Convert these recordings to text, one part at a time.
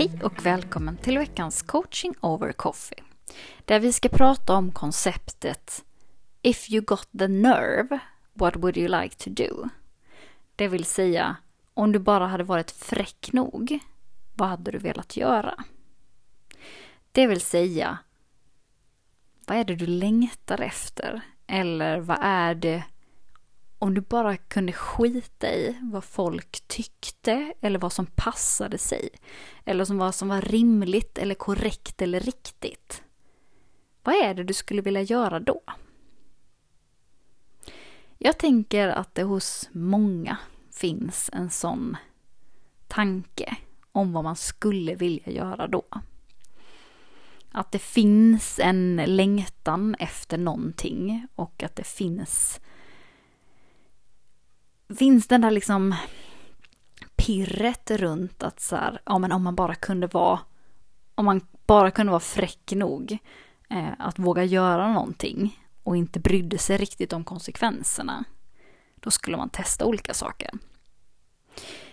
Hej och välkommen till veckans coaching over coffee. Där vi ska prata om konceptet If you got the nerve, what would you like to do? Det vill säga, om du bara hade varit fräck nog, vad hade du velat göra? Det vill säga, vad är det du längtar efter? Eller vad är det om du bara kunde skita i vad folk tyckte eller vad som passade sig. Eller som vad som var rimligt eller korrekt eller riktigt. Vad är det du skulle vilja göra då? Jag tänker att det hos många finns en sån tanke om vad man skulle vilja göra då. Att det finns en längtan efter någonting och att det finns finns den där liksom pirret runt att så här, ja men om man bara kunde vara, om man bara kunde vara fräck nog eh, att våga göra någonting och inte brydde sig riktigt om konsekvenserna, då skulle man testa olika saker.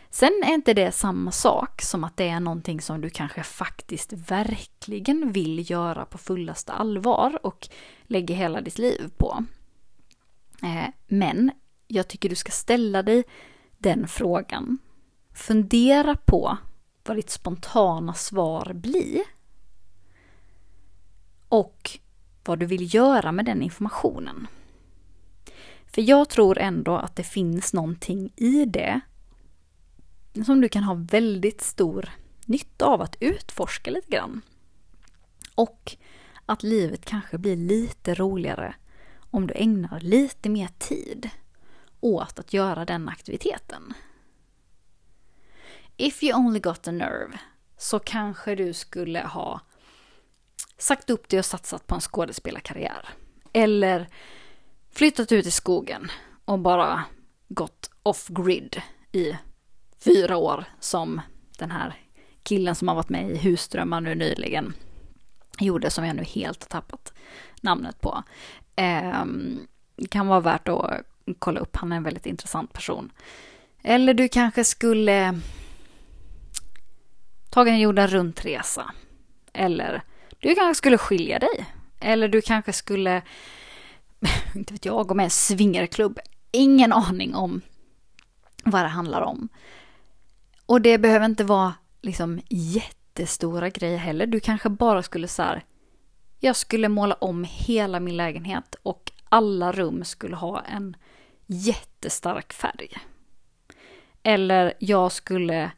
Sen är inte det samma sak som att det är någonting som du kanske faktiskt verkligen vill göra på fullaste allvar och lägger hela ditt liv på. Eh, men jag tycker du ska ställa dig den frågan. Fundera på vad ditt spontana svar blir. Och vad du vill göra med den informationen. För jag tror ändå att det finns någonting i det som du kan ha väldigt stor nytta av att utforska lite grann. Och att livet kanske blir lite roligare om du ägnar lite mer tid åt att göra den aktiviteten. If you only got a nerve så kanske du skulle ha sagt upp dig och satsat på en skådespelarkarriär. Eller flyttat ut i skogen och bara gått off-grid i fyra år som den här killen som har varit med i Husdrömmar nu nyligen gjorde som jag nu helt har tappat namnet på. Eh, kan vara värt att kolla upp, han är en väldigt intressant person. Eller du kanske skulle ta en jorden runt-resa. Eller du kanske skulle skilja dig. Eller du kanske skulle, inte vet jag, gå med i en swingerklubb. Ingen aning om vad det handlar om. Och det behöver inte vara liksom jättestora grejer heller. Du kanske bara skulle så här, jag skulle måla om hela min lägenhet och alla rum skulle ha en jättestark färg. Eller jag skulle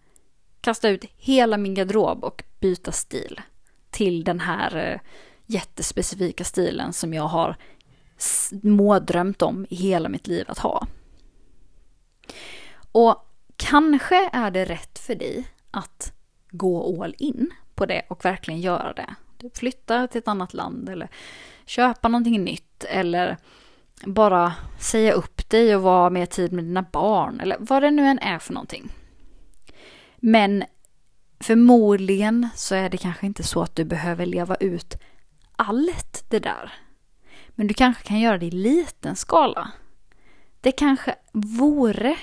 kasta ut hela min garderob och byta stil till den här eh, jättespecifika stilen som jag har smådrömt om i hela mitt liv att ha. Och kanske är det rätt för dig att gå all in på det och verkligen göra det. Typ du flyttar till ett annat land eller köpa någonting nytt eller bara säga upp dig och vara mer tid med dina barn eller vad det nu än är för någonting. Men förmodligen så är det kanske inte så att du behöver leva ut allt det där. Men du kanske kan göra det i liten skala. Det kanske vore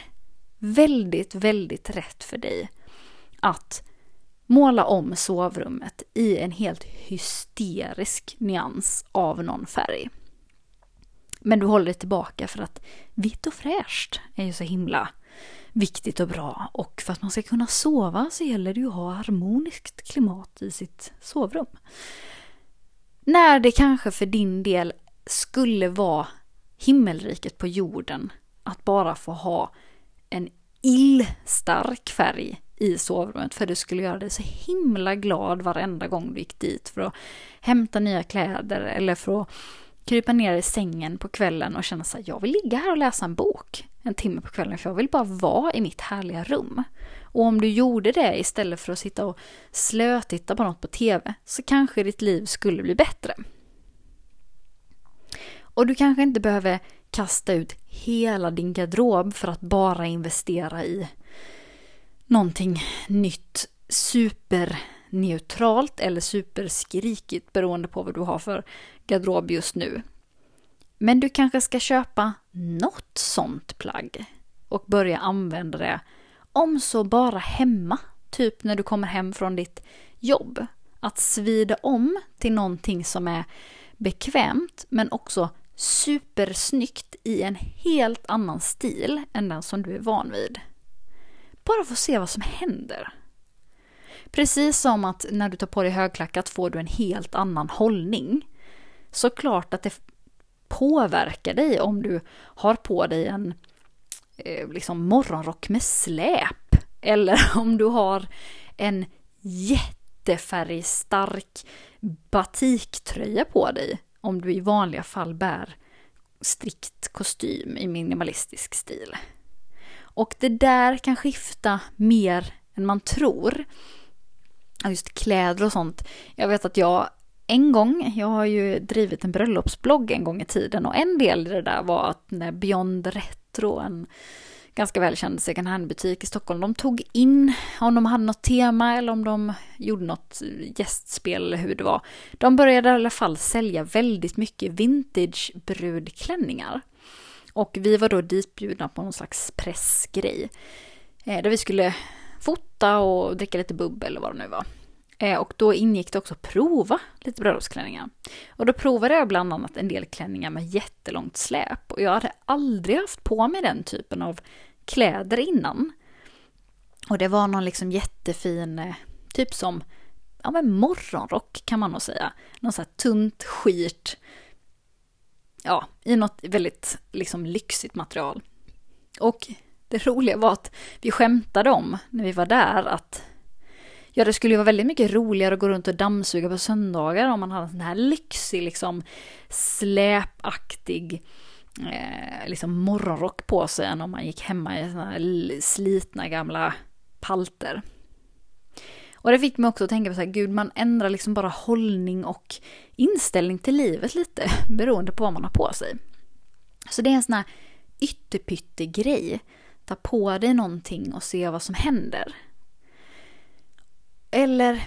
väldigt, väldigt rätt för dig att måla om sovrummet i en helt hysterisk nyans av någon färg. Men du håller dig tillbaka för att vitt och fräscht är ju så himla viktigt och bra. Och för att man ska kunna sova så gäller det ju att ha harmoniskt klimat i sitt sovrum. När det kanske för din del skulle vara himmelriket på jorden att bara få ha en illstark färg i sovrummet för det skulle göra dig så himla glad varenda gång du gick dit för att hämta nya kläder eller för att krypa ner i sängen på kvällen och känna så här, jag vill ligga här och läsa en bok en timme på kvällen för jag vill bara vara i mitt härliga rum. Och om du gjorde det istället för att sitta och slötitta på något på TV så kanske ditt liv skulle bli bättre. Och du kanske inte behöver kasta ut hela din garderob för att bara investera i någonting nytt super neutralt eller superskrikigt beroende på vad du har för garderob just nu. Men du kanske ska köpa något sånt plagg och börja använda det om så bara hemma, typ när du kommer hem från ditt jobb. Att svida om till någonting som är bekvämt men också supersnyggt i en helt annan stil än den som du är van vid. Bara få se vad som händer. Precis som att när du tar på dig högklackat får du en helt annan hållning. Såklart att det påverkar dig om du har på dig en eh, liksom morgonrock med släp. Eller om du har en jättefärgstark batiktröja på dig. Om du i vanliga fall bär strikt kostym i minimalistisk stil. Och det där kan skifta mer än man tror. Just kläder och sånt. Jag vet att jag en gång, jag har ju drivit en bröllopsblogg en gång i tiden och en del i det där var att när Beyond Retro, en ganska välkänd second hand-butik i Stockholm, de tog in, om de hade något tema eller om de gjorde något gästspel eller hur det var. De började i alla fall sälja väldigt mycket vintage brudklänningar. Och vi var då ditbjudna på någon slags pressgrej. Eh, där vi skulle fota och dricka lite bubbel eller vad det nu var. Eh, och då ingick det också att prova lite bröllopsklänningar. Och då provade jag bland annat en del klänningar med jättelångt släp. Och jag hade aldrig haft på mig den typen av kläder innan. Och det var någon liksom jättefin, eh, typ som ja, men morgonrock kan man nog säga. Någon så här tunt skirt, Ja, i något väldigt liksom lyxigt material. Och det roliga var att vi skämtade om när vi var där att Ja, det skulle ju vara väldigt mycket roligare att gå runt och dammsuga på söndagar om man hade en sån här lyxig, liksom släpaktig eh, liksom morgonrock på sig än om man gick hemma i såna här slitna gamla palter. Och det fick mig också att tänka på så här, gud man ändrar liksom bara hållning och inställning till livet lite beroende på vad man har på sig. Så det är en sån här ytterpyttegrej. Ta på dig någonting och se vad som händer. Eller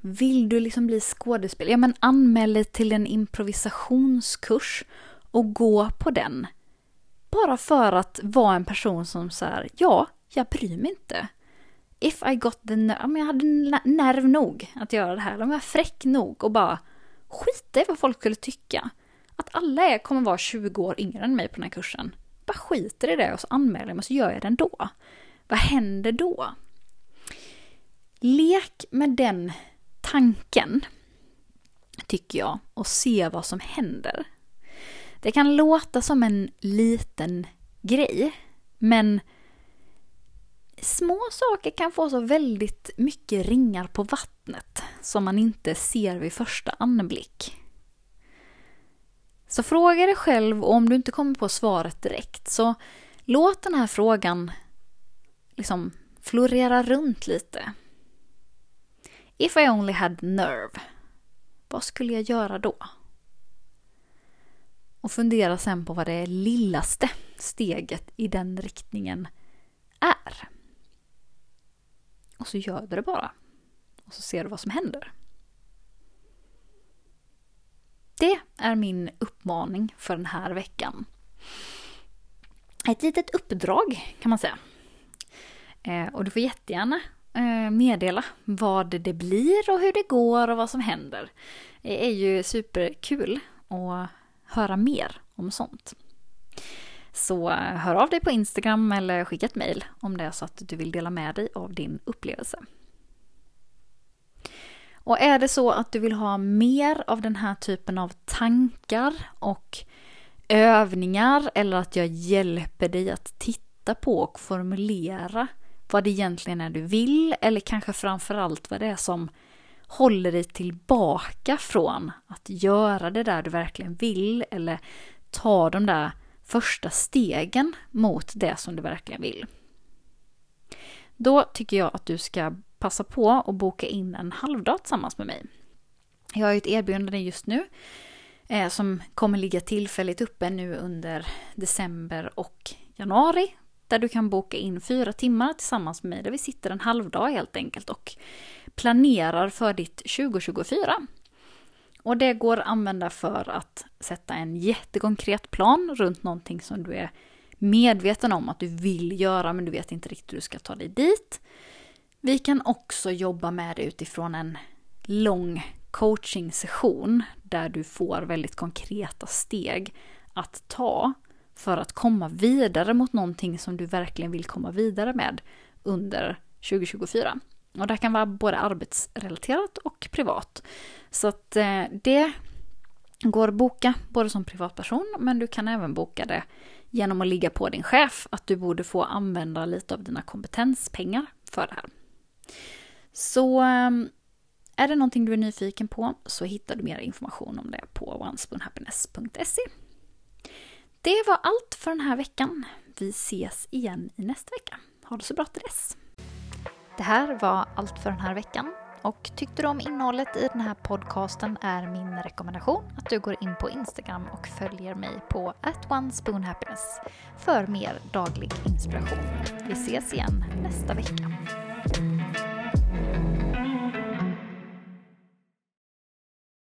vill du liksom bli skådespelare? Ja men anmäl dig till en improvisationskurs och gå på den. Bara för att vara en person som säger ja, jag bryr mig inte. If I got the nerve, om jag hade nerv nog att göra det här, om jag är fräck nog och bara skita i vad folk skulle tycka. Att alla är, kommer vara 20 år yngre än mig på den här kursen. Bara skiter i det och så anmäler jag mig och så gör jag det ändå. Vad händer då? Lek med den tanken, tycker jag, och se vad som händer. Det kan låta som en liten grej, men små saker kan få så väldigt mycket ringar på vattnet som man inte ser vid första anblick. Så fråga dig själv och om du inte kommer på svaret direkt så låt den här frågan liksom florera runt lite. If I only had nerve, vad skulle jag göra då? Och fundera sen på vad det lillaste steget i den riktningen är. Och så gör du det bara. Och så ser du vad som händer. Det är min uppmaning för den här veckan. Ett litet uppdrag kan man säga. Eh, och du får jättegärna eh, meddela vad det blir och hur det går och vad som händer. Det är ju superkul att höra mer om sånt. Så eh, hör av dig på Instagram eller skicka ett mail om det är så att du vill dela med dig av din upplevelse. Och är det så att du vill ha mer av den här typen av tankar och övningar eller att jag hjälper dig att titta på och formulera vad det egentligen är du vill eller kanske framförallt vad det är som håller dig tillbaka från att göra det där du verkligen vill eller ta de där första stegen mot det som du verkligen vill. Då tycker jag att du ska passa på att boka in en halvdag tillsammans med mig. Jag har ju ett erbjudande just nu eh, som kommer ligga tillfälligt uppe nu under december och januari. Där du kan boka in fyra timmar tillsammans med mig där vi sitter en halvdag helt enkelt och planerar för ditt 2024. Och det går att använda för att sätta en jättekonkret plan runt någonting som du är medveten om att du vill göra men du vet inte riktigt hur du ska ta dig dit. Vi kan också jobba med det utifrån en lång coaching session där du får väldigt konkreta steg att ta för att komma vidare mot någonting som du verkligen vill komma vidare med under 2024. Och det kan vara både arbetsrelaterat och privat. Så att eh, det går att boka både som privatperson men du kan även boka det genom att ligga på din chef att du borde få använda lite av dina kompetenspengar för det här. Så ehm, är det någonting du är nyfiken på så hittar du mer information om det på onespoonhappiness.se. Det var allt för den här veckan. Vi ses igen i nästa vecka. Ha det så bra till dess. Det här var allt för den här veckan. Och tyckte du om innehållet i den här podcasten är min rekommendation att du går in på Instagram och följer mig på atonespoonhappiness för mer daglig inspiration. Vi ses igen nästa vecka.